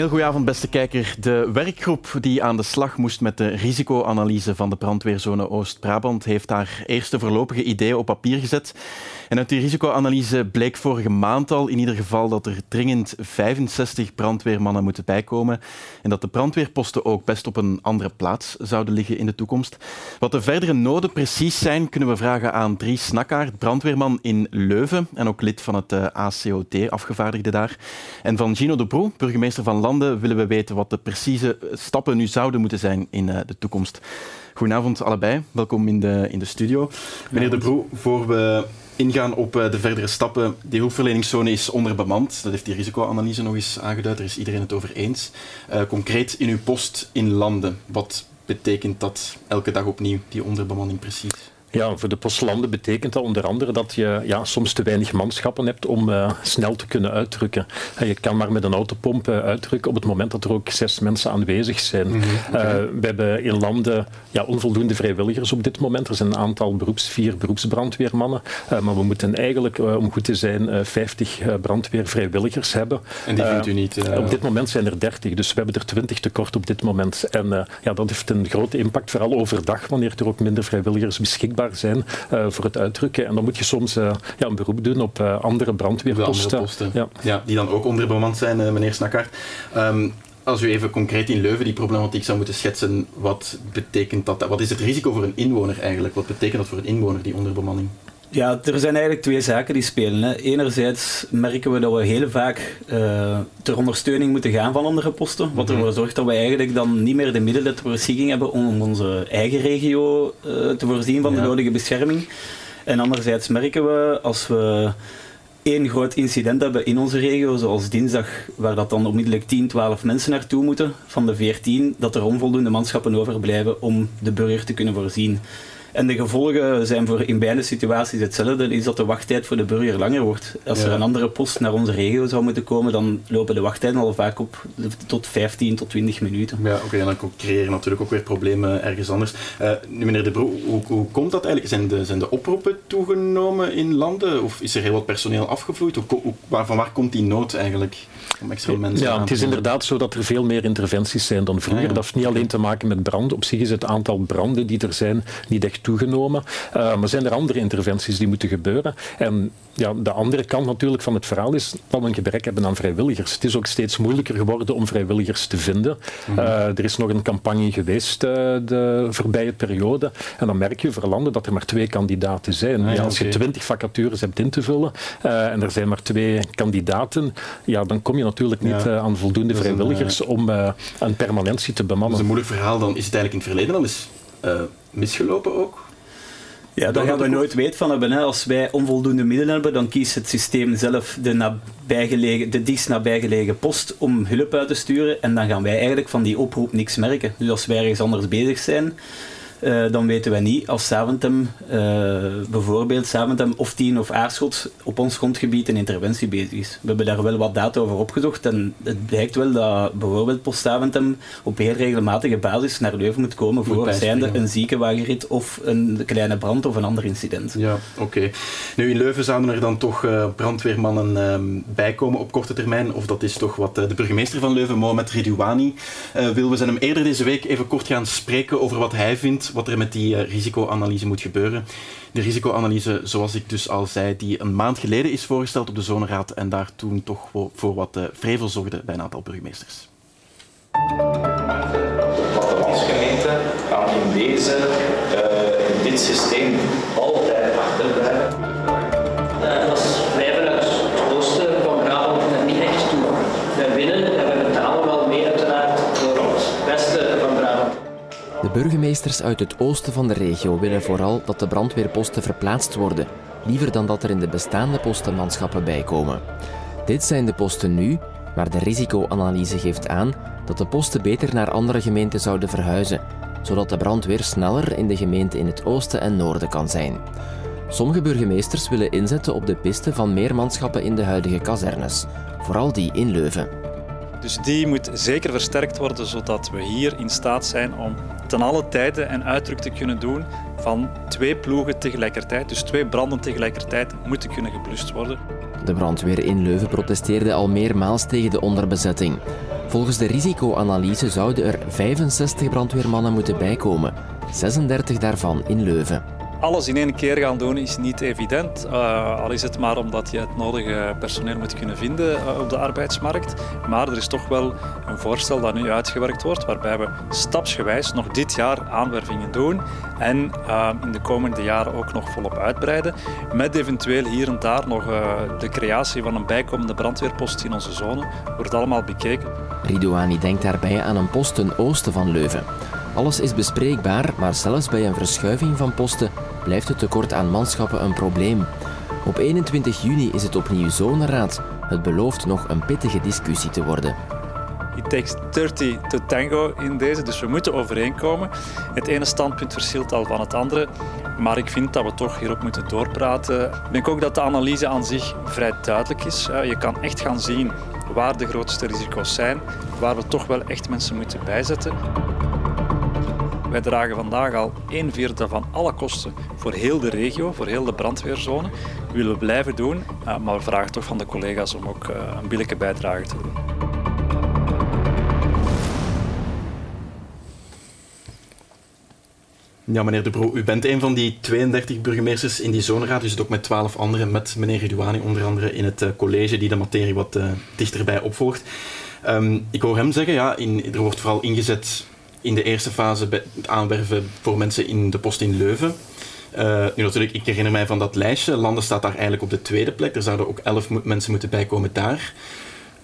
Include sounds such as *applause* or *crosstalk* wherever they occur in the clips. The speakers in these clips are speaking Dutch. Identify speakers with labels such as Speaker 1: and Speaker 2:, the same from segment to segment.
Speaker 1: heel goede avond, beste kijker. De werkgroep die aan de slag moest met de risicoanalyse van de brandweerzone Oost-Brabant heeft haar eerste voorlopige ideeën op papier gezet. En uit die risicoanalyse bleek vorige maand al in ieder geval dat er dringend 65 brandweermannen moeten bijkomen en dat de brandweerposten ook best op een andere plaats zouden liggen in de toekomst. Wat de verdere noden precies zijn, kunnen we vragen aan Dries Snakkaert, brandweerman in Leuven en ook lid van het eh, ACOT, afgevaardigde daar. En van Gino de Broe, burgemeester van Landen, willen we weten wat de precieze stappen nu zouden moeten zijn in eh, de toekomst. Goedenavond allebei, welkom in de, in de studio. Meneer de Broe, voor we ingaan op eh, de verdere stappen. Die hulpverleningszone is onderbemand. Dat heeft die risicoanalyse nog eens aangeduid. Daar is iedereen het over eens. Uh, concreet in uw post in landen. Wat betekent dat elke dag opnieuw, die onderbemanning precies?
Speaker 2: Ja, voor de postlanden betekent dat onder andere dat je ja, soms te weinig manschappen hebt om uh, snel te kunnen uitdrukken. Uh, je kan maar met een autopomp uh, uitdrukken op het moment dat er ook zes mensen aanwezig zijn. Mm -hmm, okay. we hebben in landen ja, onvoldoende vrijwilligers op dit moment. Er zijn een aantal beroeps, vier beroepsbrandweermannen, maar we moeten eigenlijk, om goed te zijn, 50 brandweervrijwilligers hebben.
Speaker 1: En die vindt u niet?
Speaker 2: Op dit moment zijn er 30, dus we hebben er 20 tekort op dit moment. En ja, dat heeft een grote impact, vooral overdag, wanneer er ook minder vrijwilligers beschikbaar zijn uh, voor het uitdrukken. En dan moet je soms uh, ja, een beroep doen op uh, andere brandweerposten.
Speaker 1: Andere. Ja. ja. die dan ook onderbemand zijn, meneer Snakkart. Um, als u even concreet in Leuven die problematiek zou moeten schetsen, wat betekent dat? Wat is het risico voor een inwoner eigenlijk? Wat betekent dat voor een inwoner, die onderbemanning?
Speaker 3: Ja, er zijn eigenlijk twee zaken die spelen. Hè. Enerzijds merken we dat we heel vaak uh, ter ondersteuning moeten gaan van andere posten. Wat ervoor zorgt dat we eigenlijk dan niet meer de middelen ter beschikking hebben om onze eigen regio uh, te voorzien van ja. de nodige bescherming. En anderzijds merken we als we één groot incident hebben in onze regio, zoals dinsdag, waar dat dan onmiddellijk 10, 12 mensen naartoe moeten van de 14, dat er onvoldoende manschappen overblijven om de burger te kunnen voorzien. En de gevolgen zijn voor in beide situaties hetzelfde, is dat de wachttijd voor de burger langer wordt. Als ja. er een andere post naar onze regio zou moeten komen, dan lopen de wachttijden al vaak op tot 15 tot 20 minuten.
Speaker 1: Ja, oké, okay, en dan creëer je natuurlijk ook weer problemen ergens anders. Uh, nu, meneer De Broe, hoe, hoe, komt dat eigenlijk? Zijn de, zijn de oproepen toegenomen in landen? Of is er heel wat personeel afgevloeid? Hoe, hoe, waar, van waar komt die nood eigenlijk? Om extra mensen
Speaker 2: ja, het is inderdaad zo dat er veel meer interventies zijn dan vroeger. Ja. Dat heeft niet alleen te maken met brand. Op zich is het aantal branden die er zijn niet echt toegenomen. Uh, maar zijn er andere interventies die moeten gebeuren. En ja, de andere kant natuurlijk van het verhaal is dat we een gebrek hebben aan vrijwilligers. Het is ook steeds moeilijker geworden om vrijwilligers te vinden. Mm -hmm. uh, er is nog een campagne geweest uh, de voorbije periode. En dan merk je voor landen dat er maar twee kandidaten zijn. Ah, ja, als je twintig vacatures hebt in te vullen en er zijn maar twee kandidaten, ja, dan kom je natuurlijk niet ja. aan voldoende vrijwilligers een, om een permanentie te bemannen.
Speaker 1: Dat is een moeilijk verhaal. Dan is het eigenlijk in het verleden al eens misgelopen ook?
Speaker 3: Ja, daar gaan we nooit weet van hebben. Hè. Als wij onvoldoende middelen hebben, dan kiest het systeem zelf de, nabijgelegen, de dichtst nabijgelegen post om hulp uit te sturen. En dan gaan wij eigenlijk van die oproep niks merken. Dus als wij ergens anders bezig zijn, uh, dan weten wij niet als Saventem, uh, bijvoorbeeld Saventem of Tien of Aarschot op ons grondgebied een interventie bezig is. We hebben daar wel wat data over opgezocht en het blijkt wel dat bijvoorbeeld Post Saventem op heel regelmatige basis naar Leuven moet komen voor zijnde een ziekenwagenrit of een kleine brand of een ander incident.
Speaker 1: Ja, oké. Okay. Nu in Leuven zouden er dan toch uh, brandweermannen uh, bijkomen op korte termijn, of dat is toch wat de burgemeester van Leuven, Mohamed Ridouani, wil. We zijn hem eerder deze week even kort gaan spreken over wat hij vindt wat er met die uh, risicoanalyse moet gebeuren. De risicoanalyse, zoals ik dus al zei, die een maand geleden is voorgesteld op de zoneraad en daar toen toch voor wat uh, vrevel zorgde bij een aantal burgemeesters.
Speaker 4: Gemeente kan in deze, uh, in dit systeem
Speaker 5: De burgemeesters uit het oosten van de regio willen vooral dat de brandweerposten verplaatst worden, liever dan dat er in de bestaande posten manschappen bijkomen. Dit zijn de posten nu, maar de risicoanalyse geeft aan dat de posten beter naar andere gemeenten zouden verhuizen, zodat de brandweer sneller in de gemeente in het oosten en noorden kan zijn. Sommige burgemeesters willen inzetten op de piste van meer manschappen in de huidige kazernes, vooral die in Leuven.
Speaker 6: Dus die moet zeker versterkt worden, zodat we hier in staat zijn om ten alle tijde een uitdruk te kunnen doen van twee ploegen tegelijkertijd. Dus twee branden tegelijkertijd moeten kunnen geblust worden.
Speaker 5: De brandweer in Leuven protesteerde al meermaals tegen de onderbezetting. Volgens de risicoanalyse zouden er 65 brandweermannen moeten bijkomen, 36 daarvan in Leuven
Speaker 6: alles in één keer gaan doen is niet evident. Uh, al is het maar omdat je het nodige personeel moet kunnen vinden uh, op de arbeidsmarkt. Maar er is toch wel een voorstel dat nu uitgewerkt wordt, waarbij we stapsgewijs nog dit jaar aanwervingen doen en uh, in de komende jaren ook nog volop uitbreiden. Met eventueel hier en daar nog de creatie van een bijkomende brandweerpost in onze zone. Wordt allemaal bekeken.
Speaker 5: Ridouani denkt daarbij aan een post ten oosten van Leuven. Alles is bespreekbaar, maar zelfs bij een verschuiving van posten blijft het tekort aan manschappen een probleem. Op 21 juni is het opnieuw zoneraad. Het belooft nog een pittige discussie te worden.
Speaker 6: It takes 30 to tango in deze, dus we moeten overeenkomen. Het ene standpunt verschilt al van het andere, maar ik vind dat we toch hierop moeten doorpraten. Ik denk ook dat de analyse aan zich vrij duidelijk is. Je kan echt gaan zien waar de grootste risico's zijn, waar we toch wel echt mensen moeten bijzetten. Wij dragen vandaag al een vierde van alle kosten voor heel de regio, voor heel de brandweerzone. Dat willen we blijven doen, eh, maar we vragen toch van de collega's om ook eh, een billijke bijdrage te doen.
Speaker 1: Ja, meneer De Bro, u bent een van die 32 burgemeesters in die zoneraad. U zit ook met 12 anderen, met meneer Ridouani onder andere in het eh, college die de materie wat dichterbij opvolgt. Ehm, ik hoor hem zeggen, ja, in, er wordt vooral ingezet in de eerste fase het aanwerven voor mensen in de post in Leuven. Uh, nu natuurlijk, ik herinner mij van dat lijstje. Landen staat daar eigenlijk op de tweede plek. Er zouden ook elf mensen moeten bijkomen daar.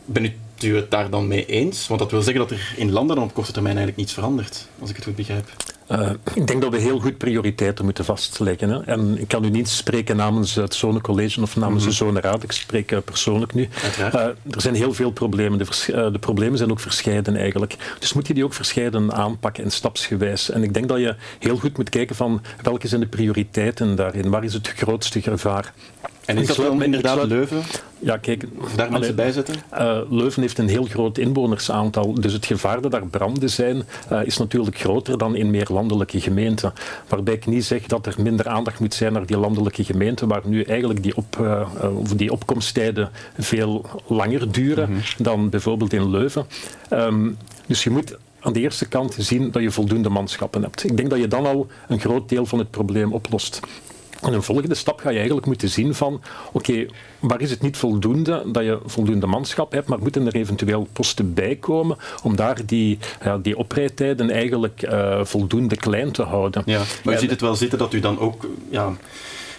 Speaker 1: Ben u het daar dan mee eens? Want dat wil zeggen dat er in landen dan op korte termijn eigenlijk niets verandert, als ik het goed begrijp.
Speaker 2: Uh, ik denk dat we heel goed prioriteiten moeten vastleggen. Hè. En ik kan u niet spreken namens het Zonecollege of namens mm -hmm. de Zoneraad. Ik spreek uh, persoonlijk nu. Uh, er zijn heel veel problemen. De, de, problemen zijn ook verscheiden eigenlijk. Dus moet je die ook verscheiden aanpakken en stapsgewijs. En ik denk dat je heel goed moet kijken van welke zijn de prioriteiten daarin. Waar is het grootste gevaar?
Speaker 1: En is dat wel inderdaad Leuven?
Speaker 2: Ja, kijk,
Speaker 1: daar mensen bij zetten?
Speaker 2: Uh, Leuven heeft een heel groot inwonersaantal, dus het gevaar dat daar branden zijn, uh, is natuurlijk groter dan in meer landelijke gemeenten. Waarbij ik niet zeg dat er minder aandacht moet zijn naar die landelijke gemeenten, waar nu eigenlijk die, op, uh, die opkomsttijden veel langer duren mm -hmm. dan bijvoorbeeld in Leuven. Um, dus je moet aan de eerste kant zien dat je voldoende manschappen hebt. Ik denk dat je dan al een groot deel van het probleem oplost. En een volgende stap ga je eigenlijk moeten zien van, oké, okay, waar is het niet voldoende dat je voldoende manschap hebt, maar moeten er eventueel posten bij komen om daar die, ja, die oprijtijden eigenlijk uh, voldoende klein te houden.
Speaker 1: Ja, maar u ziet het wel zitten dat u dan ook ja,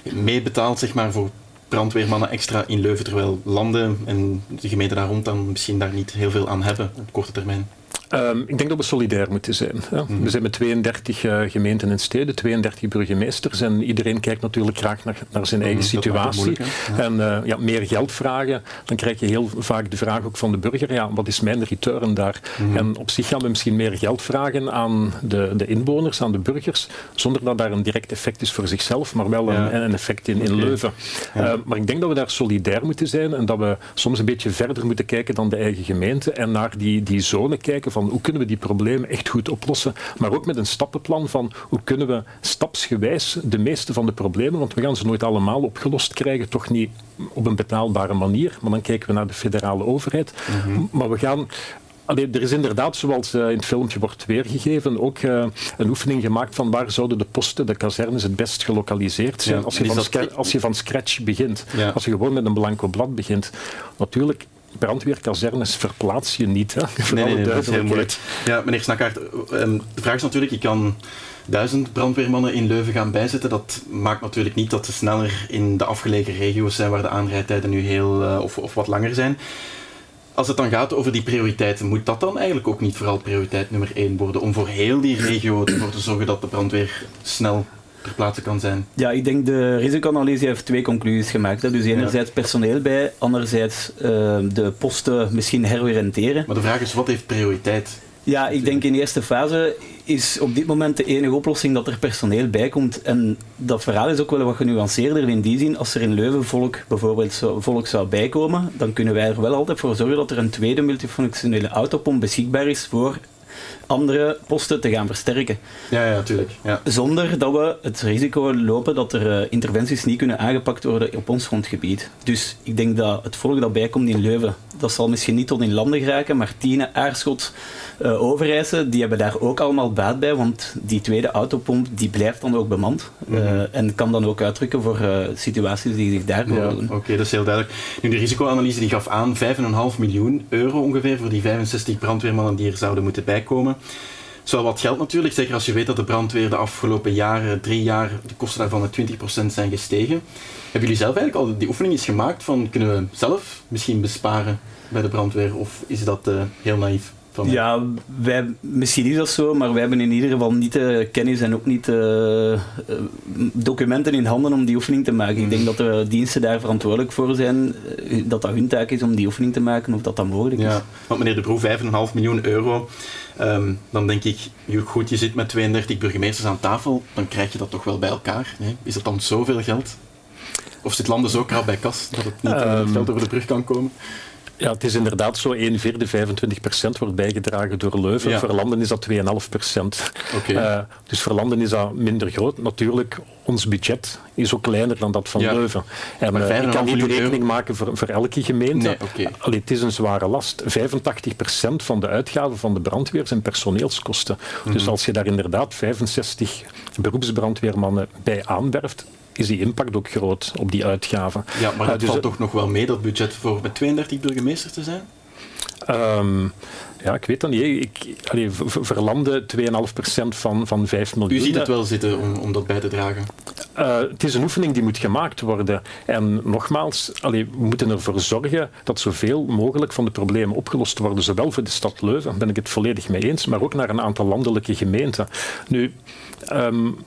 Speaker 1: meebetaalt zeg maar, voor brandweermannen extra in Leuven, terwijl landen en de gemeenten daar rond dan misschien daar niet heel veel aan hebben op korte termijn.
Speaker 2: Um, ik denk dat we solidair moeten zijn. Mm. We zijn met 32 uh, gemeenten en steden, 32 burgemeesters en iedereen kijkt natuurlijk graag naar, naar zijn eigen mm, situatie. Ja. En uh, ja, meer geld vragen, dan krijg je heel vaak de vraag ook van de burger, ja, wat is mijn return daar? Mm. En op zich gaan we misschien meer geld vragen aan de, de inwoners, aan de burgers, zonder dat daar een direct effect is voor zichzelf, maar wel ja. een, een, effect in, in okay. Leuven. Uh, maar ik denk dat we daar solidair moeten zijn en dat we soms een beetje verder moeten kijken dan de eigen gemeente en naar die, die zone kijken van hoe kunnen we die problemen echt goed oplossen, maar ook met een stappenplan van hoe kunnen we stapsgewijs de meeste van de problemen, want we gaan ze nooit allemaal opgelost krijgen, toch niet op een betaalbare manier, maar dan kijken we naar de federale overheid. Mm -hmm. Maar we gaan Allee, er is inderdaad, zoals uh, in het filmpje wordt weergegeven, ook uh, een oefening gemaakt van waar zouden de posten, de kazernes, het best gelokaliseerd zijn. Ja, als, je van dat... als, je van scratch begint, ja. als je gewoon met een blanco blad begint. Natuurlijk, brandweerkazernes verplaats je niet. Hè?
Speaker 1: Nee, nee, nee dat is heel moeilijk. Ja, meneer Snakkaert, ehm, de vraag is natuurlijk, je kan duizend brandweermannen in Leuven gaan bijzetten. Dat maakt natuurlijk niet dat ze sneller in de afgelegen regio's zijn waar de aanrijdtijden nu heel uh, of, of wat langer zijn. Als het dan gaat over die prioriteiten, moet dat dan eigenlijk ook niet vooral prioriteit nummer één worden om voor heel die regio ervoor te zorgen dat de brandweer snel ter plaatse kan zijn?
Speaker 3: Ja, ik denk de risicoanalyse heeft twee conclusies gemaakt. Hè. Dus enerzijds personeel bij, anderzijds uh, de posten misschien heroriënteren.
Speaker 1: Maar de vraag is, wat heeft prioriteit?
Speaker 3: Ja, ik denk in de eerste fase is op dit moment de enige oplossing dat er personeel bij komt. En dat verhaal is ook wel wat genuanceerder in die zin. Als er in Leuven volk bijvoorbeeld zo, volk zou bijkomen, dan kunnen wij er wel altijd voor zorgen dat er een tweede multifunctionele autopomp beschikbaar is voor andere posten te gaan versterken.
Speaker 1: Ja, ja, natuurlijk. Ja.
Speaker 3: Zonder dat we het risico lopen dat er uh, interventies niet kunnen aangepakt worden op ons grondgebied. Dus ik denk dat het volk dat bijkomt in Leuven dat zal misschien niet tot in landen geraken, maar Tiene, Aarschot, uh, Overijse, die hebben daar ook allemaal baat bij, want die tweede autopomp die blijft dan ook bemand mm en kan dan ook uitdrukken voor uh, situaties die zich daar voordoen.
Speaker 1: Ja, Oké, dat is heel duidelijk. Nu, de risicoanalyse die gaf aan 5,5 miljoen euro ongeveer voor die 65 brandweermannen die er zouden moeten bijkomen is wat geld natuurlijk, zeker als je weet dat de brandweer de afgelopen jaren, drie jaar, de kosten daarvan met 20% zijn gestegen. Hebben jullie zelf eigenlijk al die oefening eens gemaakt van kunnen we zelf misschien besparen bij de brandweer of is dat uh, heel naïef?
Speaker 3: Ja, wij, misschien is dat zo, maar wij hebben in ieder geval niet de kennis en ook niet de uh, documenten in handen om die oefening te maken. Ik denk dat de diensten daar verantwoordelijk voor zijn, dat dat hun taak is om die oefening te maken of dat dat mogelijk is. Ja,
Speaker 1: want meneer De Broe, 5,5 miljoen euro, um, dan denk ik, goed, je zit met 32 burgemeesters aan tafel, dan krijg je dat toch wel bij elkaar. Is dat dan zoveel geld? Of zit landen zo krap bij kas dat het niet um, geld over de brug kan komen?
Speaker 2: Ja, het is inderdaad zo, 1 vierde, 25 procent wordt bijgedragen door Leuven. Voor landen is dat 2,5 procent. Okay. Uh, dus voor landen is dat minder groot. Natuurlijk, ons budget is ook kleiner dan dat van ja. Leuven. En uh, ik kan niet de rekening maken voor, voor elke gemeente. Nee, okay. Allee, het is een zware last. 85 procent van de uitgaven van de brandweer zijn personeelskosten. Mm -hmm. Dus mhm. als je daar inderdaad 65 beroepsbrandweermannen bij aanwerft, is die impact ook groot op die uitgaven.
Speaker 1: Ja, maar het uh, dus valt toch nog wel mee, dat budget voor met 32 burgemeesters te zijn?
Speaker 2: Um, ja, ik weet dat niet. Ik, allee, voor landen 2,5% van, van 5 miljoen.
Speaker 1: U ziet het wel zitten om, om dat bij te dragen?
Speaker 2: Uh, het is een oefening die moet gemaakt worden. En nogmaals, allee, we moeten ervoor zorgen dat zoveel mogelijk van de problemen opgelost worden. Zowel voor de stad Leuven, daar ben ik het volledig mee eens, maar ook naar een aantal landelijke gemeenten. Nu, um,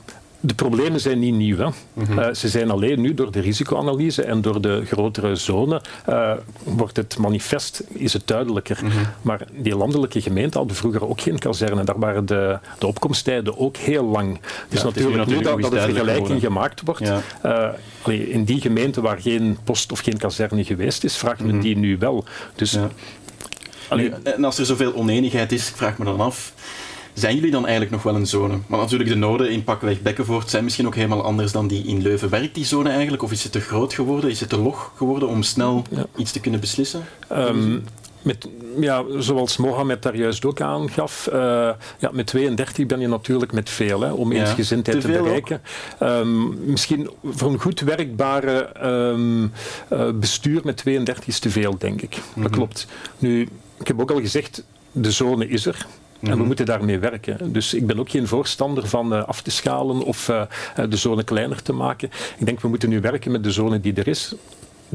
Speaker 2: de problemen zijn niet nieuw. Hè. Mhm. uh, ze zijn alleen nu door de risicoanalyse en door de grotere zone uh, wordt het manifest is het duidelijker. Mm -hmm. Maar die landelijke gemeenten hadden vroeger ook geen kazerne. Daar waren de, de opkomsttijden ook heel lang. Dus ja, natuurlijk nu dat, dat een vergelijking gemaakt wordt. Ja. Uh, allee, in die gemeenten waar geen post of geen kazerne geweest is, vraagt men mm -hmm. die nu wel. Dus, ja.
Speaker 1: allee, en als er zoveel oneenigheid is, ik vraag me dan af zijn jullie dan eigenlijk nog wel een zone? Want natuurlijk de noden in Pakweg Bekkenvoort zijn misschien ook helemaal anders dan die in Leuven. Werkt die zone eigenlijk? Of is het te groot geworden? Is het te log geworden om snel ja. iets te kunnen beslissen?
Speaker 2: Um, met, ja, zoals Mohamed daar juist ook aangaf, uh, ja, met 32 ben je natuurlijk met veel hè, om ja, eensgezindheid te, te bereiken. Um, misschien voor een goed werkbare um, uh, bestuur met 32 is te veel, denk ik. Mm -hmm. Dat klopt. Nu, ik heb ook al gezegd, de zone is er. En we mhm. moeten daarmee werken. Dus ik ben ook geen voorstander van uh, af te schalen of uh, de zone kleiner te maken. Ik denk we moeten nu werken met de zone die er is.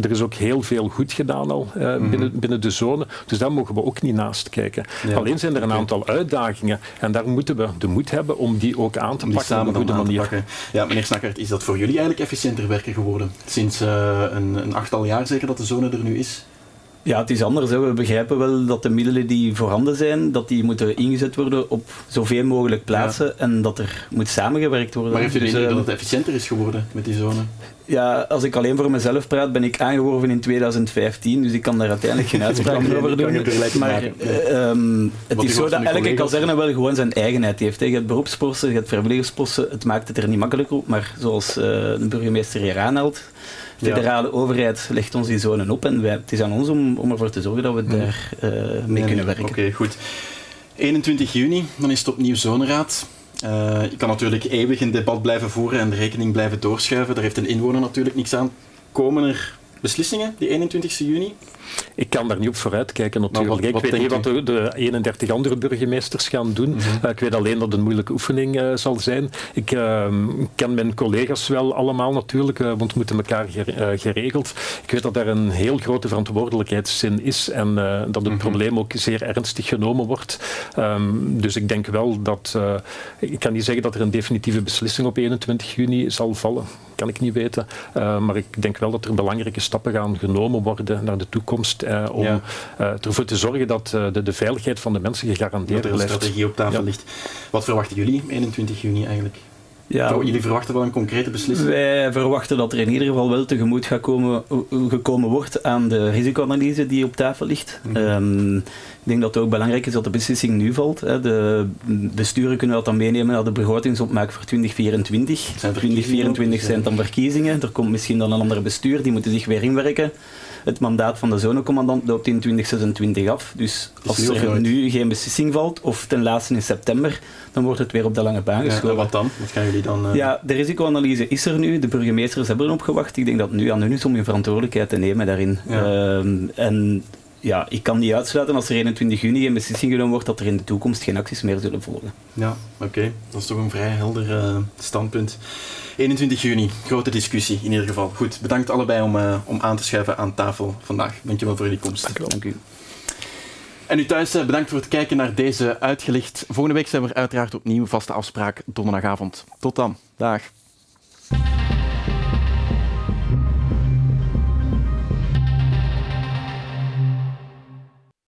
Speaker 2: Er is ook heel veel goed gedaan al uh, mm -hmm. binnen, binnen de zone. Dus daar mogen we ook niet naast kijken. Ja. Alleen zijn er een aantal uitdagingen. En daar moeten we de moed hebben om die ook aan te pakken op een goede manier.
Speaker 1: Ja, meneer Snakkert, is dat voor jullie eigenlijk efficiënter werken geworden? Sinds een, een achttal jaar zeker dat de zone er nu is?
Speaker 3: Ja, het is anders. Hè. We begrijpen wel dat de middelen die voorhanden zijn, dat die moeten ingezet worden op zoveel mogelijk plaatsen ja. en dat er moet samengewerkt worden.
Speaker 1: Maar heeft u dus, de indruk dat het efficiënter is geworden met die zone?
Speaker 3: Ja, als ik alleen voor mezelf praat, ben ik aangeworven in 2015, dus ik kan daar uiteindelijk geen *laughs* uitspraak over doen. Maar uh, um, het is zo dat elke kazerne wel gewoon zijn eigenheid heeft. Hè. Je hebt beroepsposten, je hebt vrijwilligersposten, het maakt het er niet makkelijker op, maar zoals uh, de burgemeester hier aanhaalt, federale ja. overheid legt ons die zonen op en wij, het is aan ons om, om ervoor te zorgen dat we mm. daar uh, mee nee, kunnen werken.
Speaker 1: Oké, okay, goed. 21 juni, dan is het opnieuw zoneraad. Uh, je kan natuurlijk eeuwig een debat blijven voeren en de rekening blijven doorschuiven. Daar heeft een inwoner natuurlijk niks aan. Komen er beslissingen, die 21 juni?
Speaker 2: Ik kan daar niet op vooruitkijken natuurlijk. Wat, wat ik weet niet wat de, de, 31 andere burgemeesters gaan doen. Mm -hmm. uh, ik weet alleen dat het een moeilijke oefening uh, zal zijn. Ik uh, ken mijn collega's wel allemaal natuurlijk, want we moeten elkaar geregeld. Ik weet dat daar een heel grote verantwoordelijkheidszin is en dat het mm -hmm. probleem ook zeer ernstig genomen wordt. Um, dus ik denk wel dat... ik kan niet zeggen dat er een definitieve beslissing op 21 juni zal vallen. Kan ik niet weten. maar ik denk wel dat er belangrijke stappen gaan genomen worden naar de toekomst uh, om ja. uh, ervoor te zorgen dat de, de, veiligheid van de mensen gegarandeerd
Speaker 1: dat er
Speaker 2: blijft.
Speaker 1: een strategie op tafel ja. ligt. Wat verwachten jullie 21 juni eigenlijk? Ja, jullie verwachten wel een concrete beslissing?
Speaker 3: Wij verwachten dat er in ieder geval wel tegemoet gaat komen, gekomen wordt aan de risicoanalyse die op tafel ligt. Mm -hmm. um, ik denk dat het ook belangrijk is dat de beslissing nu valt. Hè. De besturen kunnen dat dan meenemen naar de begrotingsopmaak voor 2024. 2024 zijn dan verkiezingen. Er komt misschien dan een ander bestuur, die moeten zich weer inwerken. Het mandaat van de zonecommandant loopt in 2026 af. Dus als er nu geen beslissing valt, of ten laatste in september, dan wordt het weer op de lange baan geschoven.
Speaker 1: en wat dan? Wat gaan jullie dan... eh,
Speaker 3: Ja, de risicoanalyse is er nu. De burgemeesters hebben erop gewacht. Ik denk dat het nu aan hun is om hun verantwoordelijkheid te nemen daarin.
Speaker 1: Ja.
Speaker 3: Ehm, en ja, ik kan niet uitsluiten als er 21 juni geen beslissing genomen wordt dat er in de toekomst geen acties meer zullen volgen.
Speaker 1: Ja, oké. Dat is toch een vrij helder eh, standpunt. 21 juni, grote discussie in ieder geval. Goed, bedankt allebei om, eh, om aan te schuiven aan tafel vandaag. Dankjewel voor jullie komst.
Speaker 3: Dank u.
Speaker 1: En u thuis, eh, bedankt voor het kijken naar deze uitgelicht. Volgende week zijn we er uiteraard opnieuw vaste afspraak donderdagavond. Tot dan. Dag.